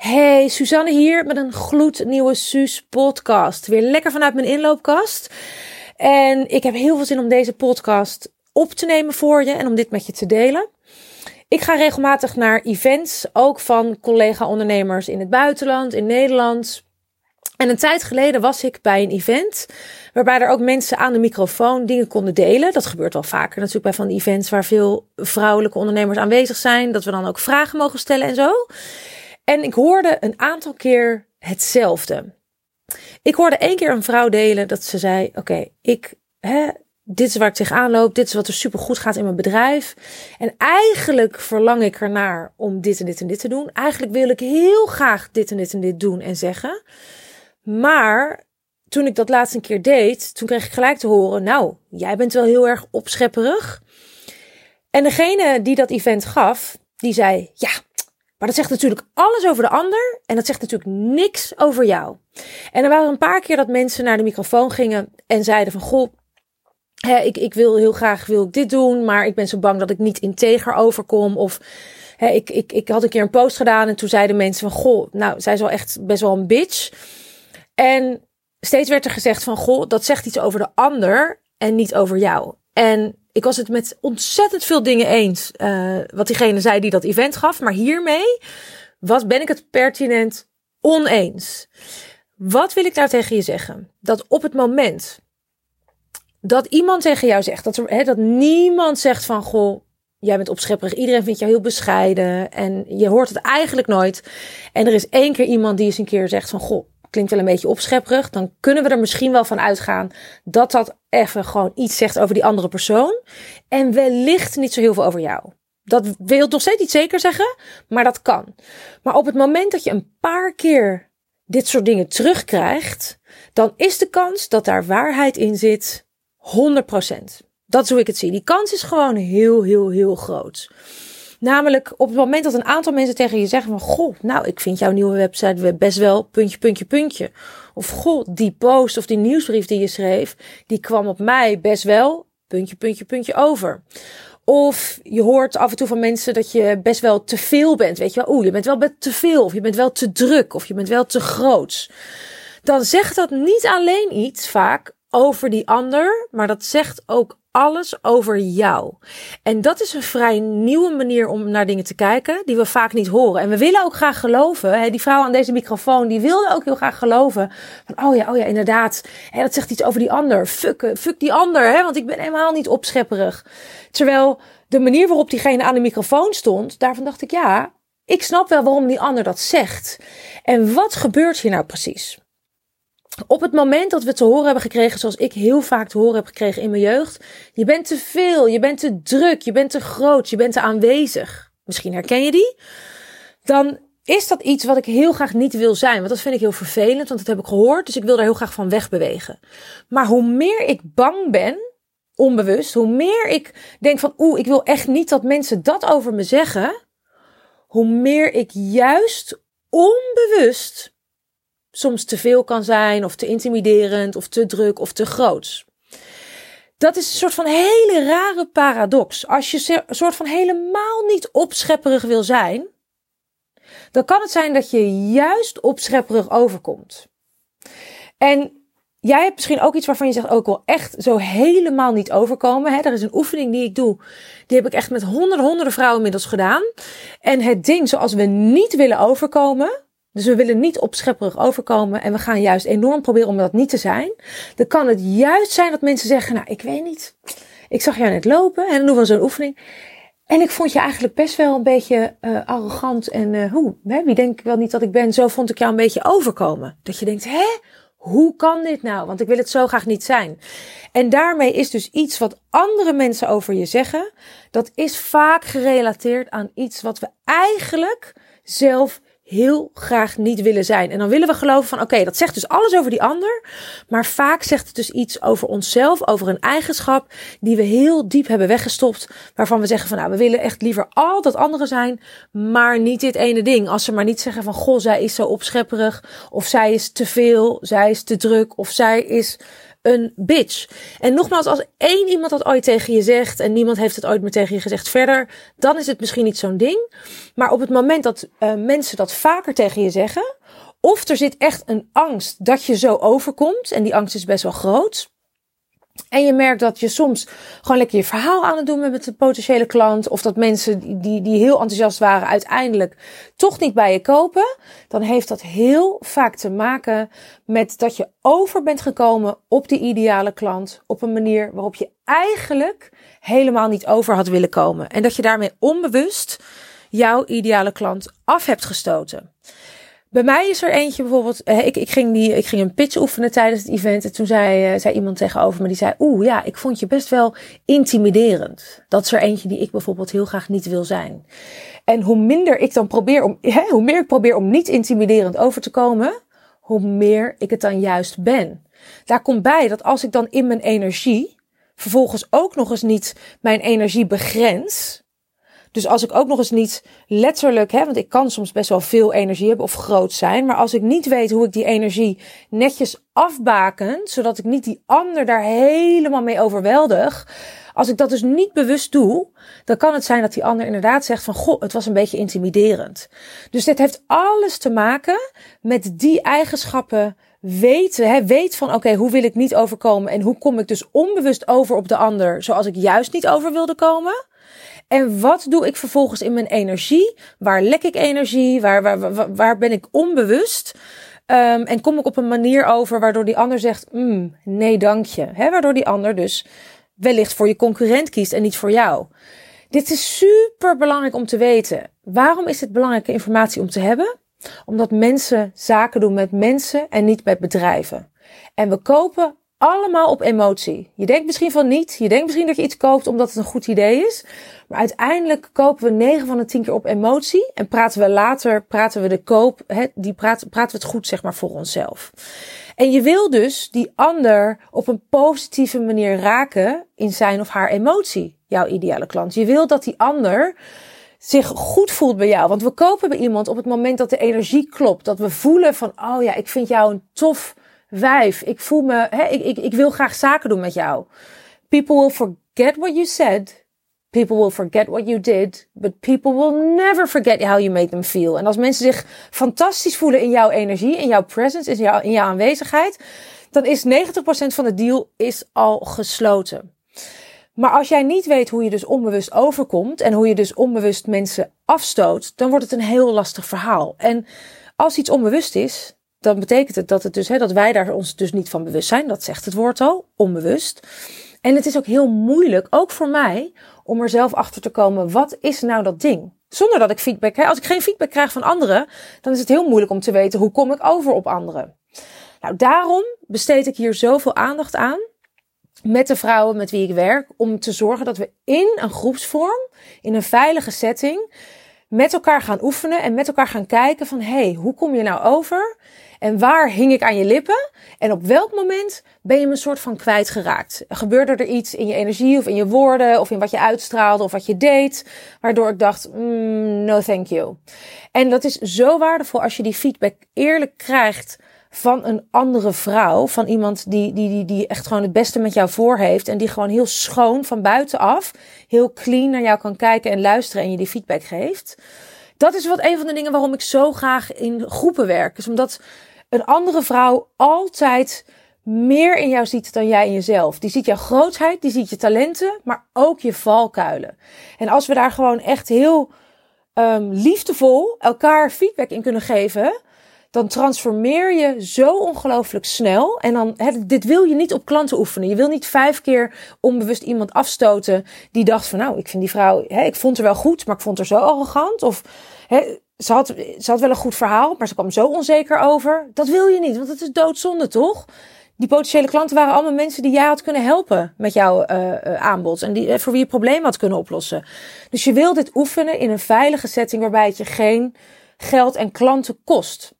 Hey, Suzanne hier met een gloednieuwe Suus podcast. Weer lekker vanuit mijn inloopkast. En ik heb heel veel zin om deze podcast op te nemen voor je en om dit met je te delen. Ik ga regelmatig naar events, ook van collega-ondernemers in het buitenland, in Nederland. En een tijd geleden was ik bij een event waarbij er ook mensen aan de microfoon dingen konden delen. Dat gebeurt wel vaker natuurlijk bij van events waar veel vrouwelijke ondernemers aanwezig zijn. Dat we dan ook vragen mogen stellen en zo. En ik hoorde een aantal keer hetzelfde. Ik hoorde één keer een vrouw delen dat ze zei: Oké, ik, hè, dit is waar ik tegenaan loop, dit is wat er super goed gaat in mijn bedrijf. En eigenlijk verlang ik ernaar om dit en dit en dit te doen. Eigenlijk wil ik heel graag dit en dit en dit doen en zeggen. Maar toen ik dat laatst een keer deed, toen kreeg ik gelijk te horen: Nou, jij bent wel heel erg opschepperig. En degene die dat event gaf, die zei: Ja, maar dat zegt natuurlijk alles over de ander en dat zegt natuurlijk niks over jou. En er waren een paar keer dat mensen naar de microfoon gingen en zeiden van goh, hè, ik, ik wil heel graag wil ik dit doen, maar ik ben zo bang dat ik niet integer overkom. Of hè, ik, ik, ik had een keer een post gedaan en toen zeiden mensen van goh, nou zij is wel echt best wel een bitch. En steeds werd er gezegd van goh, dat zegt iets over de ander en niet over jou. En ik was het met ontzettend veel dingen eens. Uh, wat diegene zei die dat event gaf. Maar hiermee was, ben ik het pertinent oneens. Wat wil ik daar tegen je zeggen? Dat op het moment dat iemand tegen jou zegt, dat, dat niemand zegt van goh, jij bent opschepperig, iedereen vindt jou heel bescheiden en je hoort het eigenlijk nooit. En er is één keer iemand die eens een keer zegt van goh, klinkt wel een beetje opschepperig, dan kunnen we er misschien wel van uitgaan dat dat even gewoon iets zegt over die andere persoon. En wellicht niet zo heel veel over jou. Dat wil nog steeds niet zeker zeggen, maar dat kan. Maar op het moment dat je een paar keer dit soort dingen terugkrijgt, dan is de kans dat daar waarheid in zit 100%. Dat is hoe ik het zie. Die kans is gewoon heel, heel, heel groot. Namelijk op het moment dat een aantal mensen tegen je zeggen van... Goh, nou, ik vind jouw nieuwe website best wel puntje, puntje, puntje. Of goh, die post of die nieuwsbrief die je schreef... die kwam op mij best wel puntje, puntje, puntje over. Of je hoort af en toe van mensen dat je best wel te veel bent. Weet je wel, oeh, je bent wel te veel. Of je bent wel te druk. Of je bent wel te groots. Dan zegt dat niet alleen iets vaak over die ander, maar dat zegt ook alles over jou. En dat is een vrij nieuwe manier om naar dingen te kijken, die we vaak niet horen. En we willen ook graag geloven, hè, die vrouw aan deze microfoon, die wilde ook heel graag geloven. Van, oh ja, oh ja, inderdaad. Hè, dat zegt iets over die ander. Fuck, fuck die ander, hè, want ik ben helemaal niet opschepperig. Terwijl de manier waarop diegene aan de microfoon stond, daarvan dacht ik, ja, ik snap wel waarom die ander dat zegt. En wat gebeurt hier nou precies? Op het moment dat we te horen hebben gekregen, zoals ik heel vaak te horen heb gekregen in mijn jeugd, je bent te veel, je bent te druk, je bent te groot, je bent te aanwezig. Misschien herken je die. Dan is dat iets wat ik heel graag niet wil zijn. Want dat vind ik heel vervelend, want dat heb ik gehoord. Dus ik wil daar heel graag van wegbewegen. Maar hoe meer ik bang ben, onbewust, hoe meer ik denk van oeh, ik wil echt niet dat mensen dat over me zeggen. Hoe meer ik juist onbewust soms te veel kan zijn, of te intimiderend, of te druk, of te groot. Dat is een soort van hele rare paradox. Als je een soort van helemaal niet opschepperig wil zijn, dan kan het zijn dat je juist opschepperig overkomt. En jij hebt misschien ook iets waarvan je zegt, ook oh, wel echt zo helemaal niet overkomen. Hè? Er is een oefening die ik doe. Die heb ik echt met honderden, honderden vrouwen inmiddels gedaan. En het ding zoals we niet willen overkomen, dus we willen niet opschepperig overkomen en we gaan juist enorm proberen om dat niet te zijn. Dan kan het juist zijn dat mensen zeggen, nou ik weet niet, ik zag jou net lopen en dan doen we zo'n oefening. En ik vond je eigenlijk best wel een beetje uh, arrogant en uh, hoe, hè, wie denk ik wel niet dat ik ben, zo vond ik jou een beetje overkomen. Dat je denkt, hè, hoe kan dit nou? Want ik wil het zo graag niet zijn. En daarmee is dus iets wat andere mensen over je zeggen, dat is vaak gerelateerd aan iets wat we eigenlijk zelf heel graag niet willen zijn. En dan willen we geloven van oké, dat zegt dus alles over die ander. Maar vaak zegt het dus iets over onszelf, over een eigenschap die we heel diep hebben weggestopt. Waarvan we zeggen van nou, we willen echt liever altijd anderen zijn, maar niet dit ene ding. Als ze maar niet zeggen van goh, zij is zo opschepperig. Of zij is te veel, zij is te druk. Of zij is een bitch. En nogmaals, als één iemand dat ooit tegen je zegt en niemand heeft het ooit meer tegen je gezegd verder, dan is het misschien niet zo'n ding. Maar op het moment dat uh, mensen dat vaker tegen je zeggen, of er zit echt een angst dat je zo overkomt, en die angst is best wel groot. En je merkt dat je soms gewoon lekker je verhaal aan het doen bent met de potentiële klant. Of dat mensen die, die heel enthousiast waren uiteindelijk toch niet bij je kopen. Dan heeft dat heel vaak te maken met dat je over bent gekomen op die ideale klant. Op een manier waarop je eigenlijk helemaal niet over had willen komen. En dat je daarmee onbewust jouw ideale klant af hebt gestoten. Bij mij is er eentje bijvoorbeeld. Eh, ik, ik, ging die, ik ging een pitch oefenen tijdens het event. En toen zei, uh, zei iemand tegenover me: die zei, Oeh, ja, ik vond je best wel intimiderend. Dat is er eentje die ik bijvoorbeeld heel graag niet wil zijn. En hoe minder ik dan probeer om, hè, hoe meer ik probeer om niet intimiderend over te komen, hoe meer ik het dan juist ben. Daar komt bij dat als ik dan in mijn energie vervolgens ook nog eens niet mijn energie begrens, dus als ik ook nog eens niet letterlijk, hè, want ik kan soms best wel veel energie hebben of groot zijn, maar als ik niet weet hoe ik die energie netjes afbaken, zodat ik niet die ander daar helemaal mee overweldig, als ik dat dus niet bewust doe, dan kan het zijn dat die ander inderdaad zegt van, goh, het was een beetje intimiderend. Dus dit heeft alles te maken met die eigenschappen weten, hè, weet van oké, hoe wil ik niet overkomen en hoe kom ik dus onbewust over op de ander zoals ik juist niet over wilde komen. En wat doe ik vervolgens in mijn energie? Waar lek ik energie? Waar, waar, waar, ben ik onbewust? Um, en kom ik op een manier over waardoor die ander zegt: mm, nee, dank je. Waardoor die ander dus wellicht voor je concurrent kiest en niet voor jou. Dit is super belangrijk om te weten. Waarom is het belangrijke informatie om te hebben? Omdat mensen zaken doen met mensen en niet met bedrijven. En we kopen allemaal op emotie. Je denkt misschien van niet. Je denkt misschien dat je iets koopt omdat het een goed idee is. Maar uiteindelijk kopen we 9 van de 10 keer op emotie. En praten we later, praten we de koop, he, die praten, praten we het goed zeg maar voor onszelf. En je wil dus die ander op een positieve manier raken in zijn of haar emotie. Jouw ideale klant. Je wil dat die ander zich goed voelt bij jou. Want we kopen bij iemand op het moment dat de energie klopt. Dat we voelen van, oh ja, ik vind jou een tof wijf. Ik voel me, hè, ik, ik, ik wil graag zaken doen met jou. People will forget what you said. People will forget what you did. But people will never forget how you made them feel. En als mensen zich fantastisch voelen in jouw energie, in jouw presence, in jouw, in jouw aanwezigheid, dan is 90% van de deal is al gesloten. Maar als jij niet weet hoe je dus onbewust overkomt en hoe je dus onbewust mensen afstoot, dan wordt het een heel lastig verhaal. En als iets onbewust is, dan betekent het dat, het dus, hè, dat wij daar ons dus niet van bewust zijn. Dat zegt het woord al, onbewust. En het is ook heel moeilijk, ook voor mij, om er zelf achter te komen, wat is nou dat ding? Zonder dat ik feedback krijg. Als ik geen feedback krijg van anderen, dan is het heel moeilijk om te weten hoe kom ik over op anderen. Nou, daarom besteed ik hier zoveel aandacht aan met de vrouwen met wie ik werk, om te zorgen dat we in een groepsvorm, in een veilige setting, met elkaar gaan oefenen en met elkaar gaan kijken van, hé, hey, hoe kom je nou over? En waar hing ik aan je lippen? En op welk moment ben je me een soort van kwijtgeraakt? Gebeurde er iets in je energie of in je woorden of in wat je uitstraalde of wat je deed, waardoor ik dacht, mm, no thank you. En dat is zo waardevol als je die feedback eerlijk krijgt van een andere vrouw, van iemand die, die, die, die echt gewoon het beste met jou voor heeft en die gewoon heel schoon van buitenaf, heel clean naar jou kan kijken en luisteren en je die feedback geeft. Dat is wat een van de dingen waarom ik zo graag in groepen werk. Is omdat een andere vrouw altijd meer in jou ziet dan jij in jezelf. Die ziet jouw grootheid, die ziet je talenten, maar ook je valkuilen. En als we daar gewoon echt heel um, liefdevol elkaar feedback in kunnen geven, dan transformeer je zo ongelooflijk snel. En dan, dit wil je niet op klanten oefenen. Je wil niet vijf keer onbewust iemand afstoten die dacht van, nou, ik vind die vrouw, he, ik vond haar wel goed, maar ik vond haar zo arrogant. Of he, ze, had, ze had wel een goed verhaal, maar ze kwam zo onzeker over. Dat wil je niet, want het is doodzonde, toch? Die potentiële klanten waren allemaal mensen die jij had kunnen helpen met jouw uh, aanbod. En die, uh, voor wie je problemen had kunnen oplossen. Dus je wil dit oefenen in een veilige setting waarbij het je geen geld en klanten kost.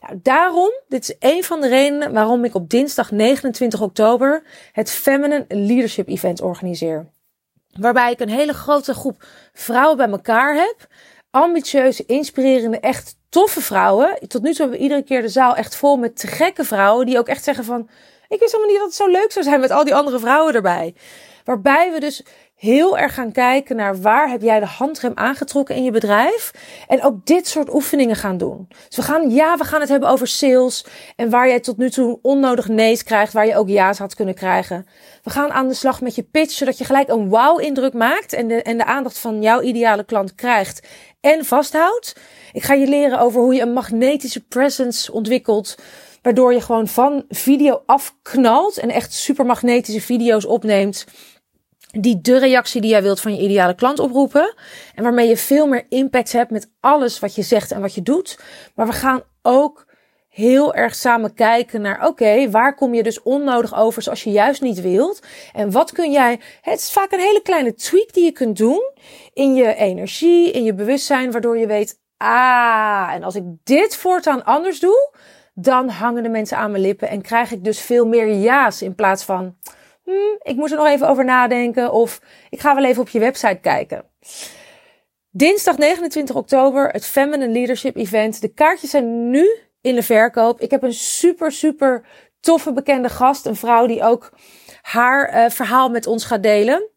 Nou, daarom, dit is een van de redenen waarom ik op dinsdag 29 oktober het Feminine Leadership Event organiseer. Waarbij ik een hele grote groep vrouwen bij elkaar heb. Ambitieuze, inspirerende, echt toffe vrouwen. Tot nu toe hebben we iedere keer de zaal echt vol met te gekke vrouwen die ook echt zeggen van Ik wist helemaal niet dat het zo leuk zou zijn met al die andere vrouwen erbij. Waarbij we dus heel erg gaan kijken naar waar heb jij de handrem aangetrokken in je bedrijf. En ook dit soort oefeningen gaan doen. Dus we gaan, ja, we gaan het hebben over sales. En waar jij tot nu toe onnodig nee's krijgt, waar je ook ja's had kunnen krijgen. We gaan aan de slag met je pitch, zodat je gelijk een wow-indruk maakt. En de, en de aandacht van jouw ideale klant krijgt en vasthoudt. Ik ga je leren over hoe je een magnetische presence ontwikkelt. Waardoor je gewoon van video afknalt en echt super magnetische video's opneemt die de reactie die jij wilt van je ideale klant oproepen. En waarmee je veel meer impact hebt met alles wat je zegt en wat je doet. Maar we gaan ook heel erg samen kijken naar, oké, waar kom je dus onnodig over zoals je juist niet wilt? En wat kun jij, het is vaak een hele kleine tweak die je kunt doen in je energie, in je bewustzijn, waardoor je weet, ah, en als ik dit voortaan anders doe, dan hangen de mensen aan mijn lippen en krijg ik dus veel meer ja's in plaats van, hm, ik moet er nog even over nadenken of ik ga wel even op je website kijken. Dinsdag 29 oktober, het Feminine Leadership Event. De kaartjes zijn nu in de verkoop. Ik heb een super, super toffe bekende gast. Een vrouw die ook haar uh, verhaal met ons gaat delen.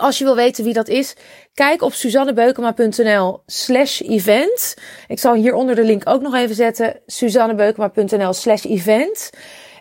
Als je wil weten wie dat is, kijk op suzannebeukema.nl slash event. Ik zal hieronder de link ook nog even zetten. suzannebeukema.nl slash event.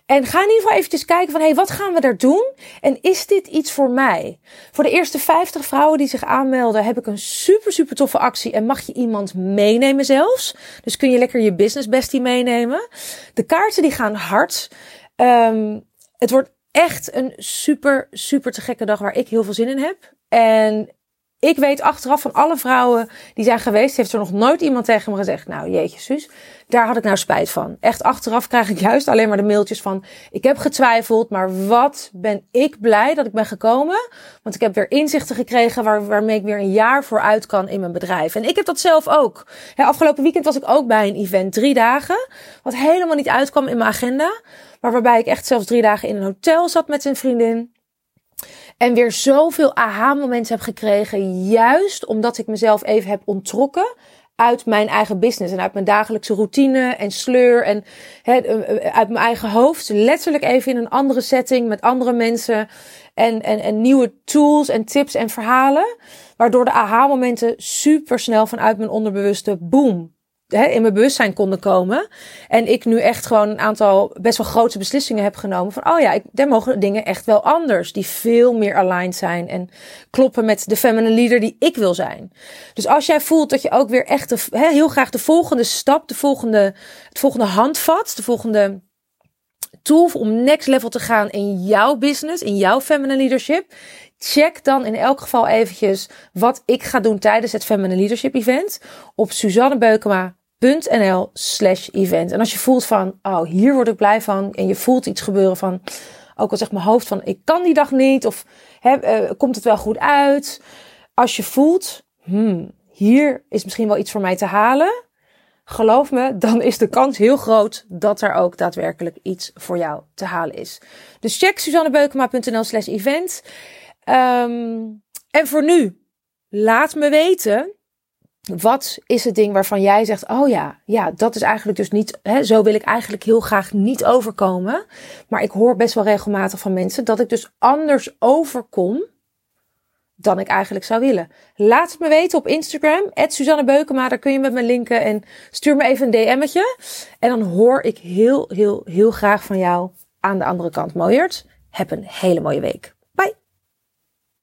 En ga in ieder geval eventjes kijken van, hé, hey, wat gaan we daar doen? En is dit iets voor mij? Voor de eerste 50 vrouwen die zich aanmelden, heb ik een super, super toffe actie. En mag je iemand meenemen zelfs. Dus kun je lekker je business bestie meenemen. De kaarten die gaan hard. Um, het wordt echt een super, super te gekke dag waar ik heel veel zin in heb. En ik weet achteraf van alle vrouwen die zijn geweest, heeft er nog nooit iemand tegen me gezegd: Nou, jeetje, zus, daar had ik nou spijt van. Echt achteraf krijg ik juist alleen maar de mailtjes van: Ik heb getwijfeld, maar wat ben ik blij dat ik ben gekomen. Want ik heb weer inzichten gekregen waar, waarmee ik weer een jaar vooruit kan in mijn bedrijf. En ik heb dat zelf ook. afgelopen weekend was ik ook bij een event, drie dagen, wat helemaal niet uitkwam in mijn agenda. Maar waarbij ik echt zelfs drie dagen in een hotel zat met een vriendin. En weer zoveel aha-momenten heb gekregen. Juist omdat ik mezelf even heb onttrokken uit mijn eigen business en uit mijn dagelijkse routine en sleur en eh, eh, uit mijn eigen hoofd. Letterlijk even in een andere setting met andere mensen en, en, en nieuwe tools en tips en verhalen. Waardoor de aha-momenten super snel vanuit mijn onderbewuste boom in mijn bewustzijn konden komen. En ik nu echt gewoon een aantal best wel grote beslissingen heb genomen. Van, oh ja, ik, er mogen dingen echt wel anders. Die veel meer aligned zijn. En kloppen met de feminine leader die ik wil zijn. Dus als jij voelt dat je ook weer echt de, heel graag de volgende stap, de volgende, het volgende handvat, de volgende tool om next level te gaan in jouw business, in jouw feminine leadership. Check dan in elk geval eventjes wat ik ga doen tijdens het Feminine Leadership Event op suzannebeukema.nl slash event. En als je voelt van, oh, hier word ik blij van. En je voelt iets gebeuren van, ook al zegt mijn hoofd van, ik kan die dag niet. Of uh, komt het wel goed uit. Als je voelt, hmm, hier is misschien wel iets voor mij te halen. Geloof me, dan is de kans heel groot dat er ook daadwerkelijk iets voor jou te halen is. Dus check suzannebeukema.nl slash event. Um, en voor nu, laat me weten. Wat is het ding waarvan jij zegt: Oh ja, ja, dat is eigenlijk dus niet. Hè, zo wil ik eigenlijk heel graag niet overkomen. Maar ik hoor best wel regelmatig van mensen dat ik dus anders overkom dan ik eigenlijk zou willen. Laat het me weten op Instagram, Suzanne Beukema. Daar kun je met me linken en stuur me even een DM'tje. En dan hoor ik heel, heel, heel graag van jou aan de andere kant. Mooiert, heb een hele mooie week.